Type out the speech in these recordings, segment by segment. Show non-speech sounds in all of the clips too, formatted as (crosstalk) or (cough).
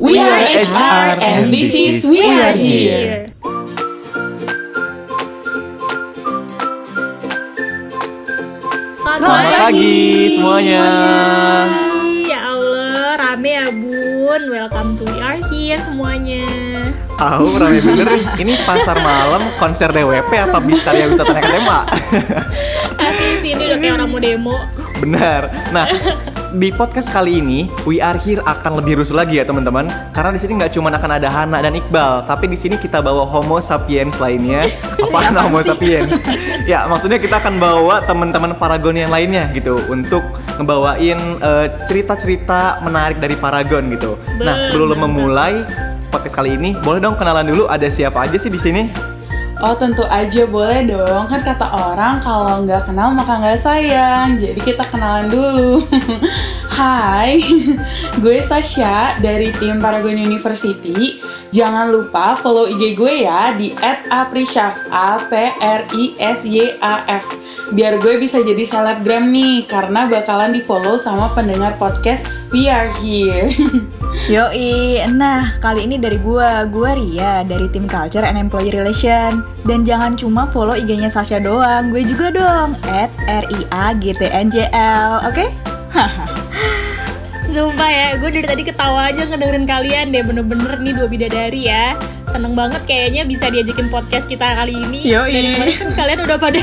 We are HR and this is We Are Here. Selamat pagi semuanya. Ya Allah, rame ya bun. Welcome to We Are Here semuanya. Tahu rame bener nih. Ini pasar malam konser DWP apa bis karya wisata naik tema? Asli sini udah kayak orang mau demo. Benar. Nah, di podcast kali ini We Are Here akan lebih rusuh lagi ya teman-teman. Karena di sini nggak cuma akan ada Hana dan Iqbal, tapi di sini kita bawa Homo sapiens lainnya. (laughs) Apaan Homo sapiens? ya, maksudnya kita akan bawa teman-teman Paragon yang lainnya gitu untuk ngebawain eh, cerita-cerita menarik dari Paragon gitu. Nah, sebelum memulai podcast kali ini, boleh dong kenalan dulu ada siapa aja sih di sini? Oh tentu aja boleh dong, kan kata orang kalau nggak kenal maka nggak sayang. Jadi kita kenalan dulu. (laughs) Hai, (laughs) gue Sasha dari tim Paragon University. Jangan lupa follow IG gue ya di @aprishaf a p r i s y a f. Biar gue bisa jadi selebgram nih, karena bakalan di follow sama pendengar podcast We Are Here. (laughs) Yoi, nah kali ini dari gua, gua Ria dari tim Culture and Employee Relation Dan jangan cuma follow IG-nya Sasha doang, gue juga dong At RIAGTNJL, oke? Sumpah ya, gue dari tadi ketawa aja ngedengerin kalian deh Bener-bener nih dua bidadari ya. Seneng banget kayaknya bisa diajakin podcast kita kali ini. Yoi. Kemarin kan kalian udah pada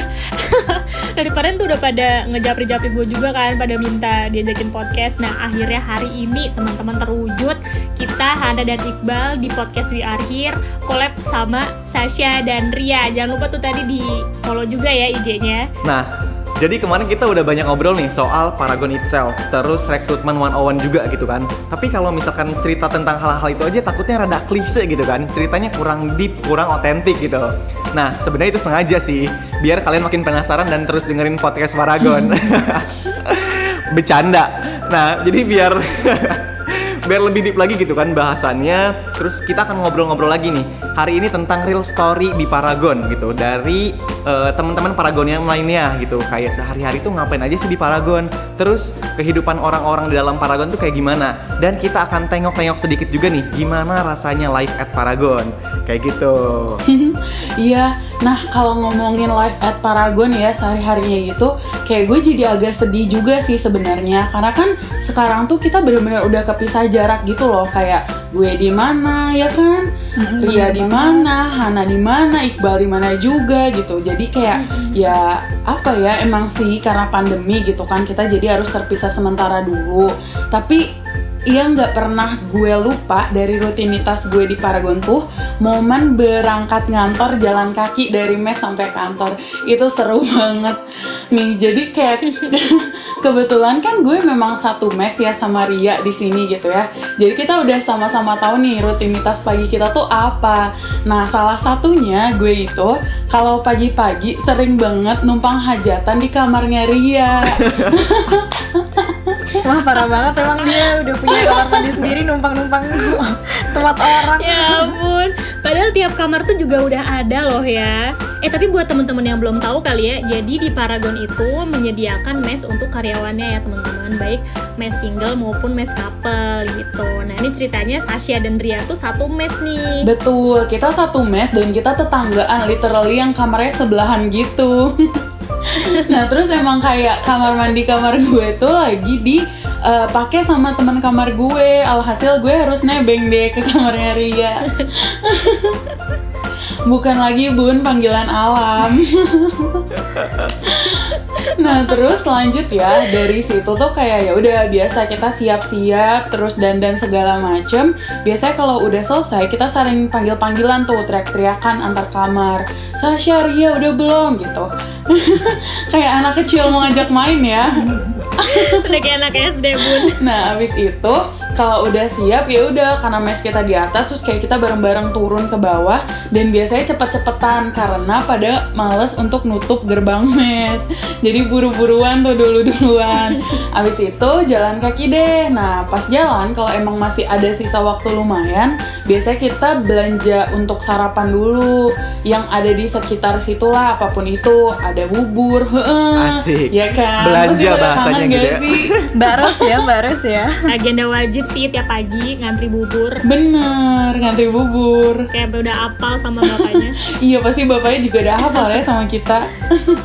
(laughs) Dari kemarin tuh udah pada ngejapri-japri gue juga kan Pada minta diajakin podcast. Nah akhirnya hari ini teman-teman terwujud Kita Hana dan Iqbal di podcast We Are Here Collab sama Sasha dan Ria. Jangan lupa tuh tadi di follow juga ya IG-nya. Nah, jadi kemarin kita udah banyak ngobrol nih soal Paragon itself, terus rekrutmen 101 juga gitu kan. Tapi kalau misalkan cerita tentang hal-hal itu aja takutnya rada klise gitu kan. Ceritanya kurang deep, kurang otentik gitu. Nah, sebenarnya itu sengaja sih, biar kalian makin penasaran dan terus dengerin podcast Paragon. (laughs) Bercanda. Nah, jadi biar (laughs) biar lebih deep lagi gitu kan bahasannya. Terus kita akan ngobrol-ngobrol lagi nih. Hari ini tentang real story di Paragon gitu. Dari eh, teman-teman Paragon yang lainnya gitu. Kayak sehari-hari tuh ngapain aja sih di Paragon? Terus kehidupan orang-orang di dalam Paragon tuh kayak gimana? Dan kita akan tengok-tengok sedikit juga nih gimana rasanya live at Paragon. Kayak gitu. (laughs) Iya, nah kalau ngomongin live at Paragon ya sehari-harinya gitu, kayak gue jadi agak sedih juga sih sebenarnya, karena kan sekarang tuh kita bener-bener udah kepisah jarak gitu loh, kayak gue di mana ya kan, Ria di mana, Hana di mana, Iqbal di mana juga gitu, jadi kayak ya apa ya emang sih karena pandemi gitu kan kita jadi harus terpisah sementara dulu, tapi Iya nggak pernah gue lupa dari rutinitas gue di Paragon tuh momen berangkat ngantor jalan kaki dari mes sampai kantor itu seru (laughs) banget nih jadi kayak (laughs) kebetulan kan gue memang satu mes ya sama Ria di sini gitu ya. Jadi kita udah sama-sama tahu nih rutinitas pagi kita tuh apa. Nah salah satunya gue itu kalau pagi-pagi sering banget numpang hajatan di kamarnya Ria. (laughs) Wah parah banget. Emang dia udah punya kamar mandi sendiri numpang-numpang (laughs) tempat orang. Ya ampun, padahal tiap kamar tuh juga udah ada loh ya. Eh tapi buat temen-temen yang belum tahu kali ya, jadi di Paragon itu menyediakan mes untuk karyawannya ya teman-teman, baik mes single maupun mes couple gitu. Nah ini ceritanya Sasha dan Ria tuh satu mes nih. Betul, kita satu mes dan kita tetanggaan, literally yang kamarnya sebelahan gitu. (laughs) nah terus emang kayak kamar mandi kamar gue tuh lagi di eh, pakai sama teman kamar gue. Alhasil gue harus nebeng deh ke kamarnya Ria. (laughs) Bukan lagi bun panggilan alam. (laughs) nah terus lanjut ya dari situ tuh kayak ya udah biasa kita siap-siap terus dandan segala macem. Biasanya kalau udah selesai kita saling panggil-panggilan tuh teriak-teriakan antar kamar. Sasha Ria udah belum gitu. (laughs) kayak anak kecil mau ngajak main ya. (laughs) Udah kayak anak SD bun. Nah, abis itu kalau udah siap ya udah karena mes kita di atas terus kayak kita bareng-bareng turun ke bawah dan biasanya cepet-cepetan karena pada males untuk nutup gerbang mes. Jadi buru-buruan tuh dulu-duluan. (laughs) Abis itu jalan kaki deh. Nah, pas jalan kalau emang masih ada sisa waktu lumayan, biasanya kita belanja untuk sarapan dulu yang ada di sekitar situlah apa pun itu. Ada bubur, heeh. Asik. Ya kan? Belanja bahasanya gitu gak ya. sih? Mbak Ros ya Mbak Ros ya Agenda wajib sih tiap pagi ngantri bubur. Bener, ngantri bubur. Kayak udah apal sama bapaknya. (laughs) Iya pasti bapaknya juga udah hafal ya sama kita.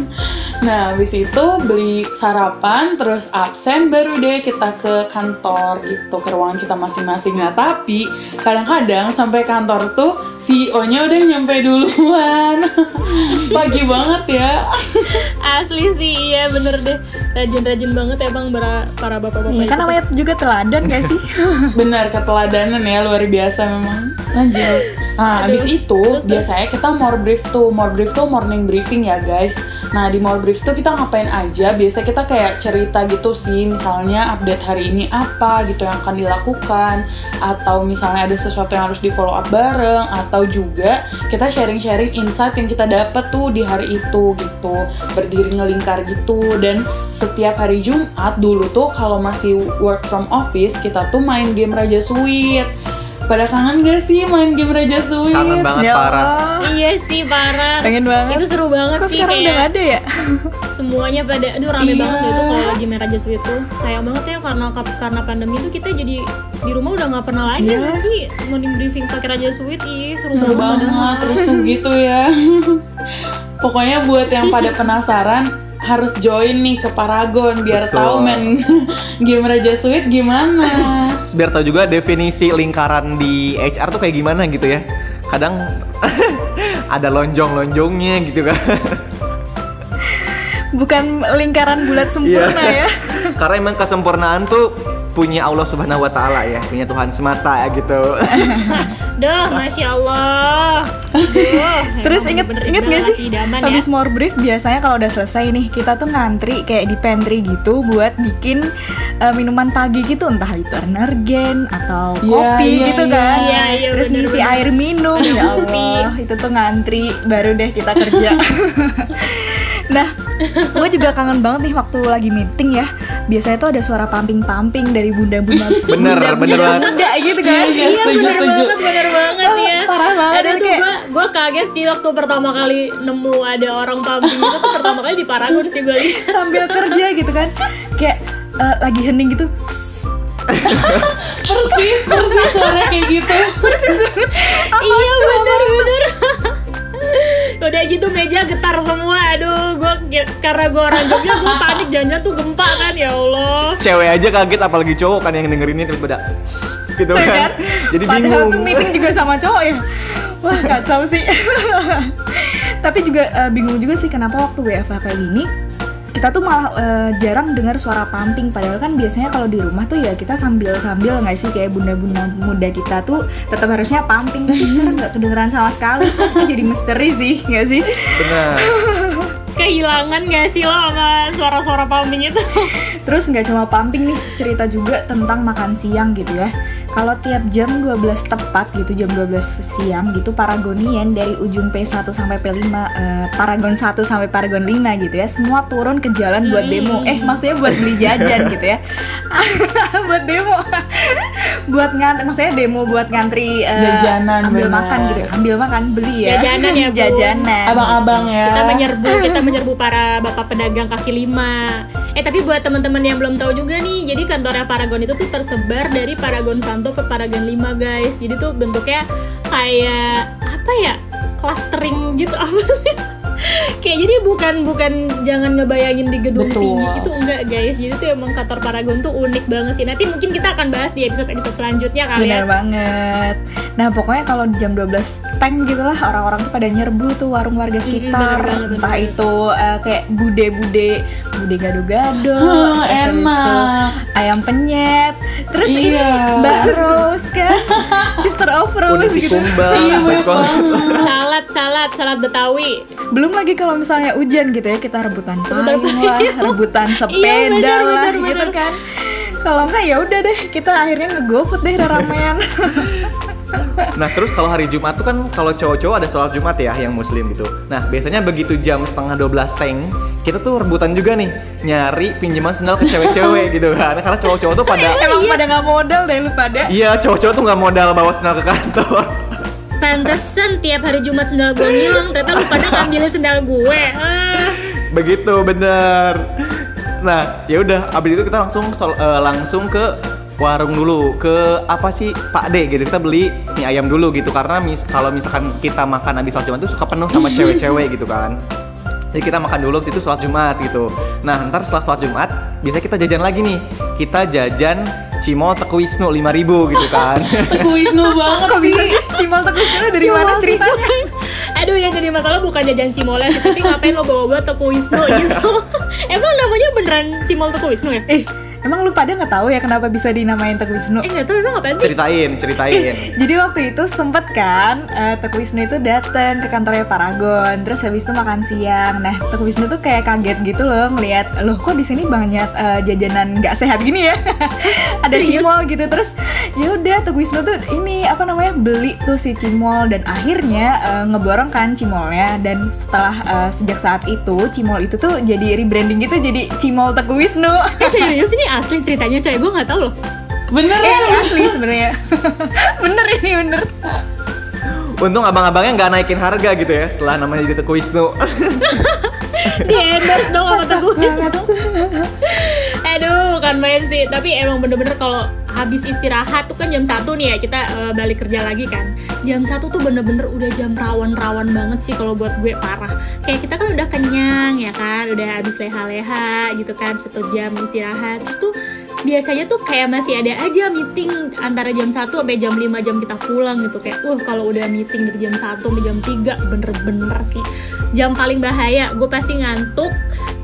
(laughs) nah habis itu beli sarapan terus absen baru deh kita ke kantor gitu ke ruangan kita masing-masing. Nah tapi kadang-kadang sampai kantor tuh CEO-nya udah nyampe duluan. (laughs) Pagi banget ya. Asli sih iya bener deh. Rajin-rajin banget ya bang para, para bapak-bapak. Iya kan namanya juga teladan gak sih? (laughs) Benar keteladanan ya luar biasa memang. Lanjut. Nah, Aduh. habis itu terus. biasanya kita more brief tuh. More brief tuh morning briefing ya, guys. Nah, di more brief tuh kita ngapain aja? Biasa kita kayak cerita gitu sih, misalnya update hari ini apa gitu yang akan dilakukan atau misalnya ada sesuatu yang harus di follow up bareng atau juga kita sharing-sharing insight yang kita dapat tuh di hari itu gitu. Berdiri ngelingkar gitu dan setiap hari Jumat dulu tuh kalau masih work from office kita tuh main game Raja Sweet. Pada kangen gak sih main game Raja Sweet? Kangen banget Ya parah. Iya sih parah. pengen banget. Itu seru banget Kok sih sekarang udah kayak gak ada ya? (laughs) semuanya pada aduh rame Iya. banget deh itu kalau lagi main Raja Sweet tuh sayang banget ya karena karena pandemi itu kita jadi di rumah udah nggak pernah lagi Iya. nggak sih morning briefing pakai Raja Sweet ih seru, Seru banget banget, terus tuh gitu ya. (laughs) Pokoknya buat yang pada (laughs) penasaran harus join nih ke Paragon biar Betul. tahu main game Raja Sweet gimana. Biar tahu juga definisi lingkaran di HR tuh kayak gimana gitu ya. Kadang (laughs) ada lonjong-lonjongnya gitu kan. Bukan lingkaran bulat sempurna Iya. ya. (laughs) Karena emang kesempurnaan tuh punya Allah Subhanahu wa taala ya, punya Tuhan semata ya gitu. (laughs) Duh, masya Allah. Duh, Terus inget inget gak sih? idaman ya. Habis more brief biasanya kalau udah selesai nih kita tuh ngantri kayak di pantry gitu buat bikin eh, minuman pagi gitu entah itu energen atau Iya, kopi iya, gitu iya. kan. Iya, iya, Terus bener, ngisi bener. air minum ya. Allah itu tuh ngantri baru deh kita kerja. (laughs) nah, gue juga kangen banget nih waktu lagi meeting ya. Biasanya tuh ada suara pamping-pamping dari bunda-bunda (laughs) Bener, bunda-bunda bener banget. muda gitu kan. Iya, Iya setuju, bener banget, bener banget Oh, ya parah banget, Aduh tuh kayak- gue, gue kaget sih waktu pertama kali nemu ada orang pumping itu tuh pertama kali di Paragon sih gue (laughs) sambil kerja gitu kan kayak eh, lagi hening gitu (laughs) persis, persis suara kayak gitu. Iya bener bener Udah gitu meja getar semua Aduh gue karena gue orang Jogja gue panik jangan tuh gempa kan ya Allah Cewek aja kaget apalagi cowok kan yang dengerin ini tiba-tiba gitu ya kan. kan? Jadi Padahal bingung. tuh meeting juga sama cowok ya. Wah kacau sih. (laughs) Tapi juga eh, bingung juga sih kenapa waktu WFH kayak gini kita tuh malah eh, jarang dengar suara pumping. Padahal kan biasanya kalau di rumah tuh ya kita sambil sambil nggak sih? Kayak bunda-bunda muda kita tuh tetap harusnya pumping. Tapi sekarang nggak kedengeran sama sekali. Itu jadi misteri sih nggak sih? Benar. (laughs) Kehilangan gak sih lo sama suara-suara pumping itu? Terus nggak cuma pumping nih, cerita juga tentang makan siang gitu ya. Kalau tiap jam 12 tepat gitu, jam 12 siang gitu, Paragonian dari ujung P1 sampai P5, eh, Paragon 1 sampai Paragon 5 gitu ya, semua turun ke jalan buat demo. Eh, maksudnya buat beli jajan gitu ya. (laughs) buat demo. buat ngantri, maksudnya demo buat ngantri eh, Jajanan, ambil benar. makan gitu ya. Ambil makan, beli ya. Jajanan ya, Bu. Jajanan. Abang-abang ya. kita menyerbu kita menyerbu para bapak pedagang kaki lima eh tapi buat teman-teman yang belum tahu juga nih jadi kantornya Paragon itu tuh tersebar dari Paragon Santo ke Paragon 5 guys. Jadi tuh bentuknya kayak apa ya clustering gitu. (laughs) Apa sih kayak jadi bukan bukan jangan ngebayangin di gedung Betul. tinggi gitu enggak guys jadi tuh emang kantor Paragon tuh unik banget sih nanti mungkin kita akan bahas di episode episode selanjutnya kali ya Benar banget. Nah pokoknya kalau di jam 12 tank gitu lah orang-orang tuh pada nyerbu tuh warung warga sekitar. bener banget, bener Entah itu eh, kayak bude-bude, bude gado-gado, (laughs) Hmm, itu enak. ayam penyet, terus ini Iya. Mbak Rose kan, (laughs) Sister of Rose gitu. kumbang, Iya, banget. salad salad salad Betawi Belum lagi kalau misalnya hujan gitu ya kita rebutan payung lah, (laughs) rebutan sepeda Iya, bener, lah bener, gitu bener. kan. Kalau enggak ya udah deh kita akhirnya ngegofood deh ramean. (laughs) Nah terus kalau hari Jumat tuh kan kalau cowok-cowok ada sholat Jumat ya yang muslim gitu. Nah biasanya begitu jam setengah 12 teng kita tuh rebutan juga nih nyari pinjaman sendal ke cewek-cewek gitu kan. Karena cowok-cowok tuh pada Emang pada nggak modal deh lu pada. iya cowok-cowok tuh nggak modal bawa sendal ke kantor. Pantesan tiap hari Jumat sendal gue ngilang, ternyata lu pada ngambilin sendal gue. Ah. Begitu bener. Nah ya udah abis itu kita langsung sol- eh, langsung ke warung dulu ke apa sih Pak D gitu kita beli mie ayam dulu gitu karena mis kalau misalkan kita makan habis sholat Jumat tuh suka penuh sama (laughs) cewek-cewek gitu kan jadi kita makan dulu itu sholat Jumat gitu. Nah ntar setelah sholat Jumat bisa kita jajan lagi nih. Kita jajan Cimol Teku Wisnu 5000 gitu kan. (laughs) Teguh Wisnu banget Kok bisa sih. Cimol Teguh Wisnu dari Cimol mana ceritanya? (laughs) Aduh yang jadi masalah bukan jajan cimolnya sih, tapi ngapain lo bawa-bawa Teku Wisnu gitu. (laughs) Emang namanya beneran Cimol Teku Wisnu ya? Eh, emang lu pada nggak tahu ya kenapa bisa dinamain Teguh Wisnu? Eh nggak tahu emang apaan sih? ceritain, ceritain. Jadi waktu itu sempet kan eh, Teguh Wisnu itu datang ke kantornya Paragon, terus habis itu makan siang. Nah Teguh Wisnu tuh kayak kaget gitu loh ngelihat, loh kok di sini banyak eh, jajanan nggak sehat gini ya? (laughs) Ada Serius? cimol gitu terus ya udah Teguh Wisnu tuh ini apa namanya beli tuh si cimol dan akhirnya eh, ngeborong kan cimolnya dan setelah eh, sejak saat itu cimol itu tuh jadi rebranding gitu jadi cimol Teguh Wisnu. Eh serius ini asli ceritanya coy, gue nggak tahu loh. Bener Eh, ya? ini asli sebenarnya. (laughs) bener ini bener. Untung abang-abangnya nggak naikin harga gitu ya setelah namanya jadi Teku Wisnu. (laughs) Di endorse dong sama Teguh Wisnu. Aduh, kan main sih. Tapi emang bener-bener kalau habis istirahat tuh kan jam 1 nih ya kita eh, balik kerja lagi kan. Jam 1 tuh bener-bener udah jam rawan-rawan banget sih kalau buat gue parah. Kayak kita kan udah kenyang ya kan, udah habis leha-leha gitu kan, satu jam istirahat. Terus tuh biasanya tuh kayak masih ada aja meeting antara jam 1 sampai jam 5 jam kita pulang gitu kayak uh kalau udah meeting dari jam 1 sampai jam 3 bener-bener sih jam paling bahaya gue pasti ngantuk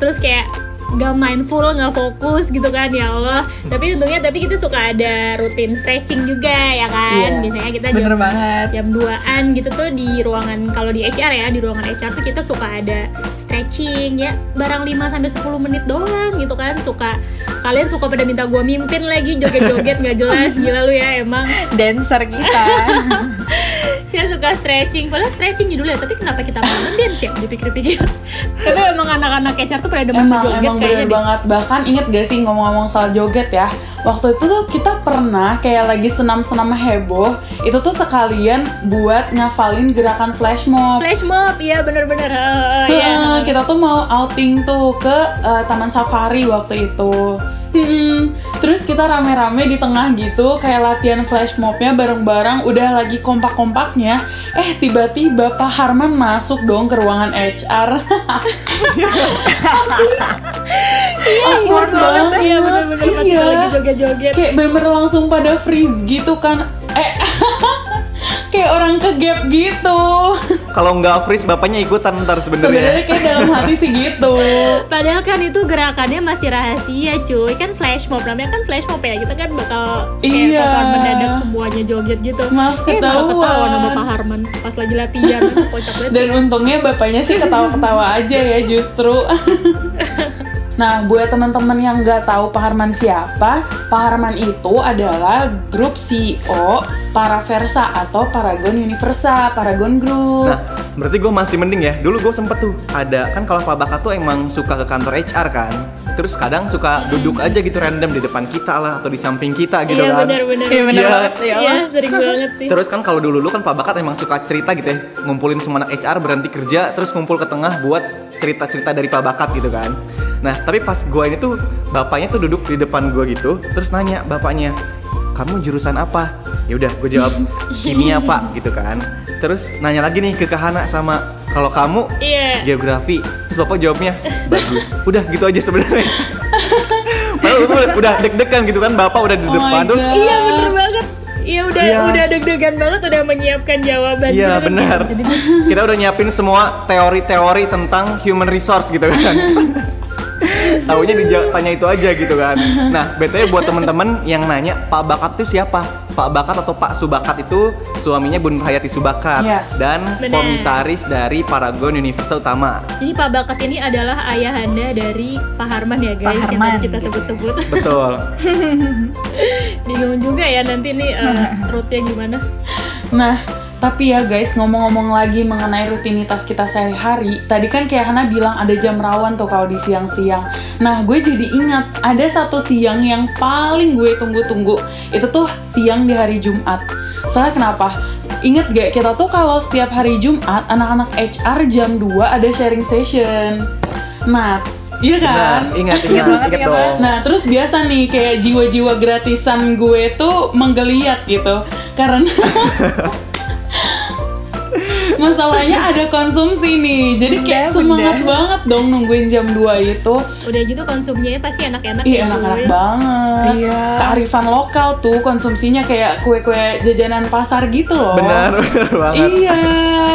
terus kayak gak mindful, gak fokus gitu kan ya Allah. Tapi untungnya tapi kita suka ada rutin stretching juga ya kan? Iya, biasanya kita Bener jam banget. jam 2an gitu tuh di ruangan kalau di HR ya di ruangan HR tuh kita suka ada stretching ya barang 5 sampai 10 menit doang gitu kan suka. Kalian suka pada minta gua mimpin lagi joget-joget nggak jelas. (laughs) Gila lu ya emang. Dancer kita. (laughs) ya suka stretching. Padahal stretching judulnya tapi kenapa kita malah dance ya dipikir-pikir. (laughs) Tapi emang anak-anak HR tuh pada demen Emang joget emang kayaknya deh. banget. Bahkan inget gak sih ngomong-ngomong soal joget ya? Waktu itu tuh kita pernah kayak lagi senam-senam heboh itu tuh sekalian buat ngafalin gerakan flash mob. Flash mob iya bener-bener. Eh, iya. Heeh, kita tuh mau outing tuh ke eh, taman safari waktu itu. Mm-mm. Terus kita rame-rame di tengah gitu kayak latihan flash mobnya bareng-bareng udah lagi kompak-kompaknya eh tiba-tiba Pak Harman masuk dong ke ruangan HR awkward banget iya bener-bener Iya. lagi joget-joget. Kayak bener-bener langsung pada freeze gitu kan. Eh kayak orang ke gap gitu (laughs) Kalau nggak freeze bapaknya ikutan ntar sebenarnya sebenarnya. kayak dalam (laughs) hati sih gitu Padahal kan itu gerakannya masih rahasia cuy Kan flash mob, namanya kan flash mob ya Kita kan bakal kayak Iya. sosokan mendadak semuanya joget gitu Maaf Eh malah ketahuan. ketawa sama Pak Harman Pas lagi latihan, (laughs) kocak banget Dan untungnya bapaknya sih ketawa-ketawa aja ya justru. Nah, buat teman-teman yang nggak tahu Pak Harman siapa, Pak Harman itu adalah grup CEO Paraversa atau Paragon Universa, Paragon Group. Nah, berarti gue masih mending ya. Dulu gue sempet tuh ada kan kalau Pak Bakat tuh emang suka ke kantor HR kan. Terus kadang suka duduk aja gitu random di depan kita lah atau di samping kita gitu Iya kan. Iya bener Iya. banget ya Iya sering banget sih Terus kan kalau dulu-dulu kan Pak Bakat emang suka cerita gitu ya, ngumpulin semua anak HR berhenti kerja terus ngumpul ke tengah buat cerita-cerita dari Pak Bakat gitu kan. Nah, tapi pas gua ini tuh bapaknya tuh duduk di depan gua gitu, terus nanya bapaknya, "Kamu jurusan apa?" Ya udah, gue jawab (laughs) kimia, Pak, gitu kan. Terus nanya lagi nih ke Kahana sama kalau kamu Iya geografi. Terus bapak jawabnya (laughs) bagus. Udah gitu aja sebenarnya. (laughs) Padahal udah, udah deg-degan gitu kan, bapak udah di Oh depan tuh. Iya bener banget Iya udah Iya. udah deg-degan banget udah menyiapkan jawaban Iya gitu kan. benar. Jadi Kita udah nyiapin semua teori-teori tentang human resource gitu kan. Taunya ditanya itu aja gitu kan. Nah, btw buat temen-temen yang nanya Pak Bakat itu siapa? Pak Bakat atau Pak Subakat itu suaminya Bun Hayati Subakat Yes. dan Benar. komisaris dari Paragon Universal Utama. Jadi Pak Bakat ini adalah ayahanda dari Pak Harman ya guys Pak yang Harman, tadi kita sebut-sebut. Betul. (laughs) Bingung juga ya nanti nih eh, rootnya gimana. Nah, tapi ya guys, ngomong-ngomong lagi mengenai rutinitas kita sehari-hari, tadi kan kayak Hana bilang ada jam rawan tuh kalau di siang-siang. Nah, gue jadi ingat ada satu siang yang paling gue tunggu-tunggu. Itu tuh siang di hari Jumat. Soalnya kenapa? Ingat gak kita tuh kalau setiap hari Jumat anak-anak HR jam 2 ada sharing session. Nah, Iya kan? Benar, (laughs) ingat, Ingat ingat, banget, ingat ingat dong. Nah terus biasa nih kayak jiwa-jiwa gratisan gue tuh menggeliat gitu karena (laughs) masalahnya ada konsumsi nih jadi kayak Benda, semangat benda. banget dong nungguin jam 2 itu Udah gitu konsumnya pasti enak-enak Iya ya, enak-enak cuy. banget Iya. kearifan lokal tuh konsumsinya kayak kue-kue jajanan pasar gitu loh Benar, (laughs) benar banget. iya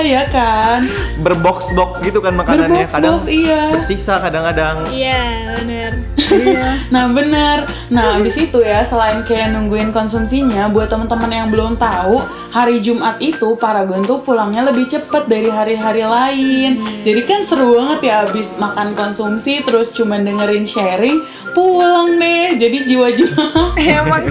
ya kan Berbox-box gitu kan makanannya. Kadang Berbox-box, iya bersisa kadang-kadang. Iya, bener. Iya. Nah bener, nah abis itu ya selain kayak nungguin konsumsinya Buat teman-teman yang belum tahu Hari Jumat itu Paragon tuh pulangnya lebih cepet dari hari-hari lain Jadi kan seru banget ya abis makan konsumsi Terus cuman dengerin sharing Pulang deh, jadi jiwa-jiwa (laughs) Emang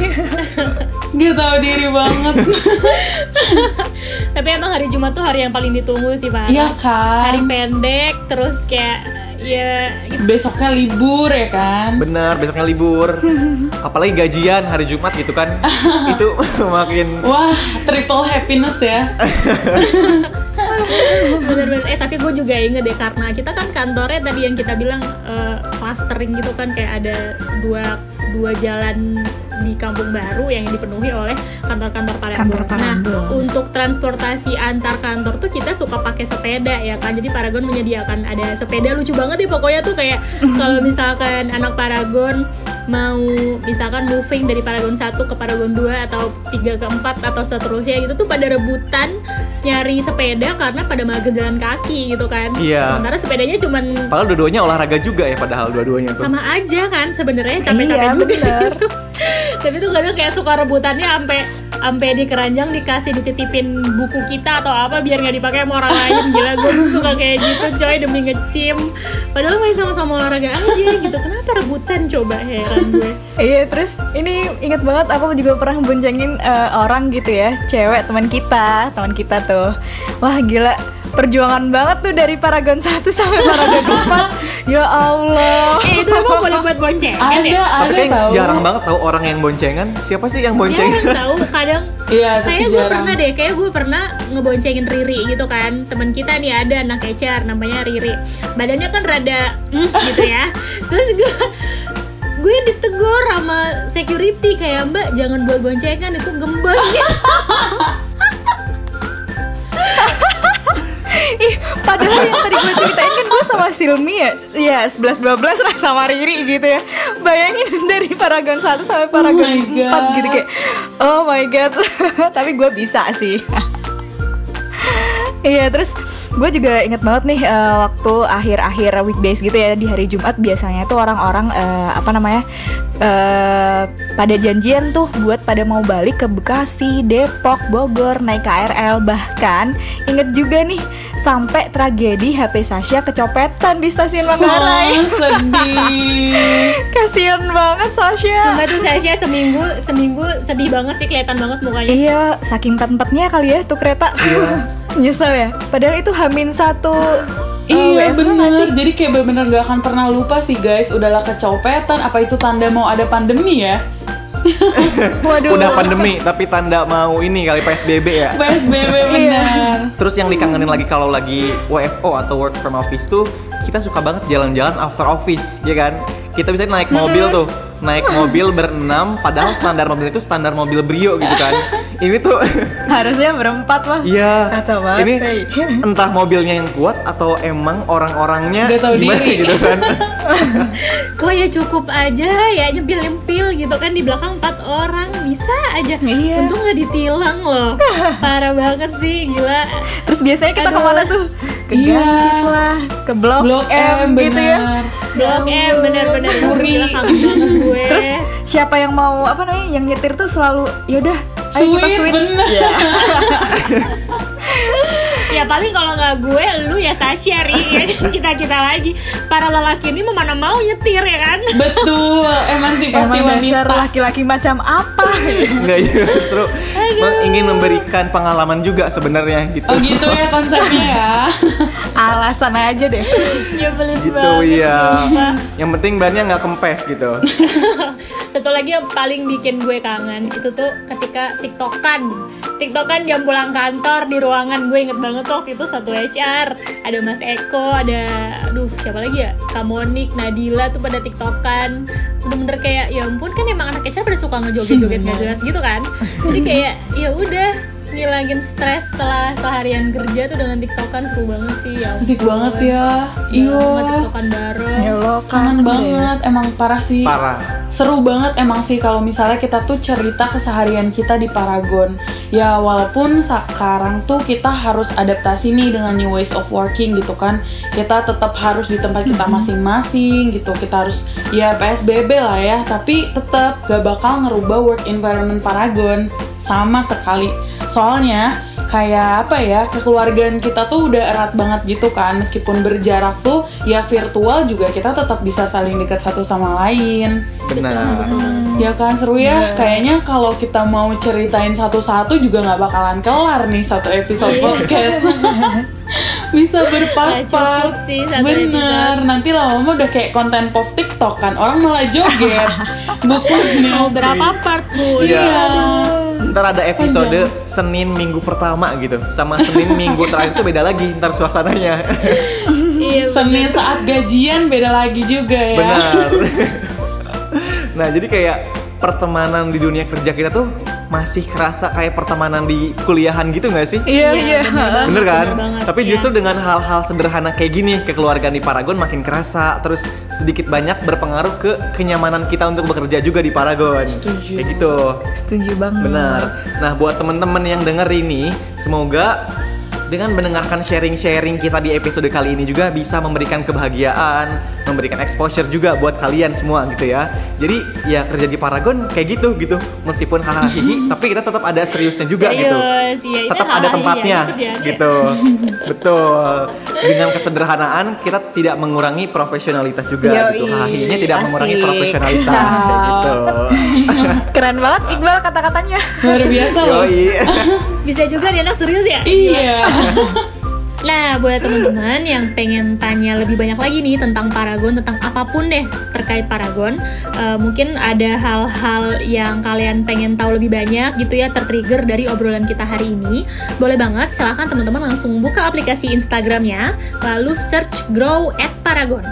Gak tahu diri banget (laughs) Tapi emang hari Jumat tuh hari yang paling ditunggu sih, Pak. Iya Hari kan pendek, terus kayak ya gitu. Besoknya libur ya kan Benar, besoknya libur. (laughs) Apalagi gajian hari Jumat gitu kan. itu makin Wah, triple happiness ya bener-bener. Eh tapi gue juga inget deh karena kita kan kantornya tadi yang kita bilang eh, clustering gitu kan kayak ada dua dua jalan di kampung baru yang dipenuhi oleh kantor-kantor Palembang. Kantor. Nah, untuk transportasi antar kantor tuh kita suka pakai sepeda ya kan. Jadi Paragon menyediakan ada sepeda lucu banget ya pokoknya tuh kayak (laughs) kalau misalkan anak Paragon mau misalkan moving dari Paragon 1 ke Paragon 2 atau 3 ke 4 atau seterusnya gitu tuh pada rebutan nyari sepeda karena pada mager jalan kaki gitu kan. Iya. Sementara sepedanya cuman Padahal dua-duanya olahraga juga ya padahal dua-duanya tuh. sama aja kan sebenarnya capek-capek Iya, juga. bener. (laughs) Tapi tuh kadang kayak suka rebutannya sampai sampai di keranjang dikasih dititipin buku kita atau apa biar nggak dipakai sama orang lain. Gila gue suka kayak gitu coy demi ngecim. Padahal masih sama-sama olahraga aja gitu. Kenapa rebutan coba heran gue. Iya terus ini inget banget aku juga pernah boncengin eh, orang gitu ya cewek teman kita teman kita tuh. Wah gila perjuangan banget tuh dari Paragon 1 sampai Paragon 4 ya Allah. Eh itu emang boleh buat boncengan Ada, ya? Ada Tapi kayak tahu jarang banget tahu orang yang boncengan. Siapa sih yang boncengan? jarang tahu kadang Iya, kayak gue pernah deh kayak gue pernah ngeboncengin Riri gitu kan. Teman kita nih ada anak ecer namanya Riri. Badannya kan rada mm, gitu ya. (laughs) Terus gue gue ditegur sama security kayak mbak jangan buat boncengan itu gembos (laughs) (laughs) Ih, padahal yang tadi gue ceritain kan gue sama Silmi ya? Ya 11-12 lah sama Riri gitu ya. Bayangin (laughs) dari Paragon 1 sampai Paragon my 4 God. gitu kayak Oh my god. (laughs) Tapi gue bisa sih. Iya terus gue juga inget banget nih eh, waktu akhir-akhir weekdays gitu ya di hari Jumat biasanya tuh orang-orang eh, apa namanya eh, pada janjian tuh buat pada mau balik ke Bekasi, Depok, Bogor naik KRL bahkan inget juga nih sampai tragedi HP Sasha kecopetan di stasiun Manggarai. Wah, sedih (laughs) Kasian banget Sasha. Sumpah tuh Sasha seminggu seminggu sedih banget sih kelihatan banget mukanya Iya, saking empat-empatnya kali ya tuh kereta. Nyesel ya. Padahal itu Hamin satu. eh, Iya sih? bener, jadi kayak bener-bener gak akan pernah lupa sih guys Udahlah kecopetan, apa itu tanda mau ada pandemi ya? (laughs) Waduh. Udah pandemi tapi tanda mau ini kali PSBB ya. (laughs) PSBB Iya. bener Terus yang dikangenin lagi kalau lagi WFO atau work from office tuh kita suka banget jalan-jalan after office, ya kan? Kita bisa naik mobil tuh, naik mobil berenam, padahal standar mobil itu standar mobil Brio gitu kan. Ini tuh, (laughs) Harusnya berempat mah. iya. Kacau banget, Ini Teh. (laughs) entah mobilnya yang kuat atau emang orang-orangnya Nggak tahu gimana diri. gitu kan. (laughs) kok ya cukup aja ya nyempil nyempil gitu kan di belakang empat orang bisa aja Iya. untung nggak ditilang loh parah banget sih gila Terus biasanya kita Aduh. ke mana tuh? Ke Iya. Ganjit lah, ke Blok, Blok M, M, gitu ya. Blok M bener-bener Puri. gila kangen banget gue. Terus siapa yang mau apa namanya yang nyetir tuh selalu yaudah ayo kita Sweet, bener. Iya. (laughs) ya paling kalau nggak gue lu ya Sasha Ri. Ya kan (laughs) kita kita lagi. Para lelaki ini mau mana mau nyetir ya kan? Betul, (laughs) emansipasi Emang dasar wanita laki-laki macam apa? Enggak ya, justru me- ingin memberikan pengalaman juga sebenarnya gitu. Oh gitu ya konsepnya ya. (laughs) Alasan aja deh. Nyebelin gitu banget ya. Yang penting bannya nggak kempes gitu. (laughs) Satu lagi yang paling bikin gue kangen itu tuh ketika tiktokan tiktokan jam pulang kantor di ruangan gue inget banget tuh waktu itu satu HR ada Mas Eko ada aduh siapa lagi ya Kamonik Nadila tuh pada tiktokan bener-bener kayak ya ampun kan emang anak HR pada suka ngejoget-joget gak (laughs) jelas gitu kan jadi kayak ya udah ngilangin stres setelah seharian kerja tuh dengan tiktokan seru banget sih ya Asik banget ya. Iya Iya. tiktokan bareng Ya lo Kangen banget, emang parah sih. Parah. Seru banget emang sih kalau misalnya kita tuh cerita keseharian kita di Paragon. Ya walaupun sekarang tuh kita harus adaptasi nih dengan new ways of working gitu kan. Kita tetap harus di tempat kita masing-masing gitu. Kita harus ya PSBB lah ya, tapi tetap gak bakal ngerubah work environment Paragon sama sekali. Soalnya kayak apa ya kekeluargaan kita tuh udah erat banget gitu kan meskipun berjarak tuh ya virtual juga kita tetap bisa saling dekat satu sama lain Benar. Ya kan seru ya. Kayaknya kalau kita mau ceritain satu-satu juga nggak bakalan kelar nih satu episode Iya. podcast. (laughs) Bisa sih satu Bener. Nanti lama-lama udah kayak konten pop TikTok kan. Orang malah joget. (laughs) Bukannya. mau berapa part bu Iya. Iya. Ntar ada episode Senin minggu pertama gitu, sama Senin minggu terakhir itu beda lagi ntar suasananya. (laughs) Iya, Senin saat gajian beda lagi juga ya. Benar. (laughs) nah jadi kayak pertemanan di dunia kerja kita tuh masih kerasa kayak pertemanan di kuliahan gitu nggak sih? Iya, Iya, iya. bener. Bener kan? bener banget, Tapi iya. justru dengan hal-hal sederhana kayak gini, kekeluargaan di Paragon makin kerasa, terus sedikit banyak berpengaruh ke kenyamanan kita untuk bekerja juga di Paragon. Setuju. Kayak gitu. Setuju banget. Benar. Nah, buat teman-teman yang denger ini, semoga dengan mendengarkan sharing-sharing kita di episode kali ini juga bisa memberikan kebahagiaan, memberikan exposure juga buat kalian semua gitu ya. Jadi ya kerja di Paragon kayak gitu gitu. Meskipun hahaha hihi, tapi kita tetap ada seriusnya juga gitu. Serius, iya, ini Tetap ada tempatnya iya, dia, dia. gitu. Betul. Dengan kesederhanaan kita tidak mengurangi profesionalitas juga Yoi, gitu. Hahihinya tidak mengurangi asik. profesionalitas kayak gitu. (laughs) Keren banget Iqbal kata-katanya. Luar biasa loh. Yoi. (laughs) Bisa juga dia anak serius ya? Iya. (laughs) Nah, buat teman-teman yang pengen tanya lebih banyak lagi nih tentang Paragon, tentang apa pun deh terkait Paragon, eh, mungkin ada hal-hal yang kalian pengen tahu lebih banyak gitu ya, tertrigger dari obrolan kita hari ini. Boleh banget, silahkan teman-teman langsung buka aplikasi Instagramnya, lalu search Grow at Paragon.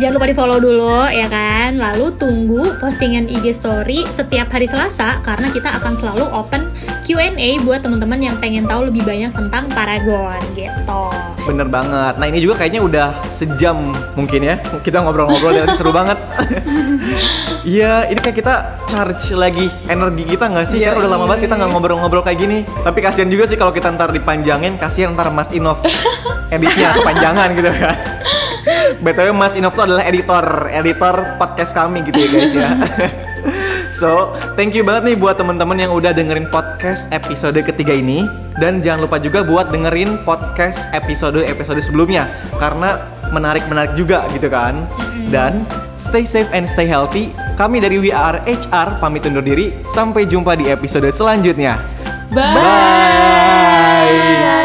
Jangan lupa di follow dulu ya kan Lalu tunggu postingan IG story setiap hari Selasa Karena kita akan selalu open Q&A buat teman-teman yang pengen tahu lebih banyak tentang Paragon gitu Bener banget. Nah ini juga kayaknya udah sejam mungkin ya kita ngobrol-ngobrol dan seru banget. (laughs) Iya, ini kayak kita charge lagi energi kita nggak sih? Iya, Karena udah lama iya, banget kita nggak ngobrol-ngobrol kayak gini. Tapi kasihan juga sih kalau kita ntar dipanjangin, kasihan ntar Mas Inov (laughs) editnya kepanjangan gitu kan. (laughs) BTW Mas Inov tuh adalah editor, editor podcast kami gitu ya guys ya. (laughs) So, thank you banget nih buat teman-teman yang udah dengerin podcast episode ketiga ini dan jangan lupa juga buat dengerin podcast episode-episode sebelumnya karena menarik-menarik juga gitu kan. Dan stay safe and stay healthy. Kami dari We Are HR pamit undur diri. Sampai jumpa di episode selanjutnya. Bye. Bye.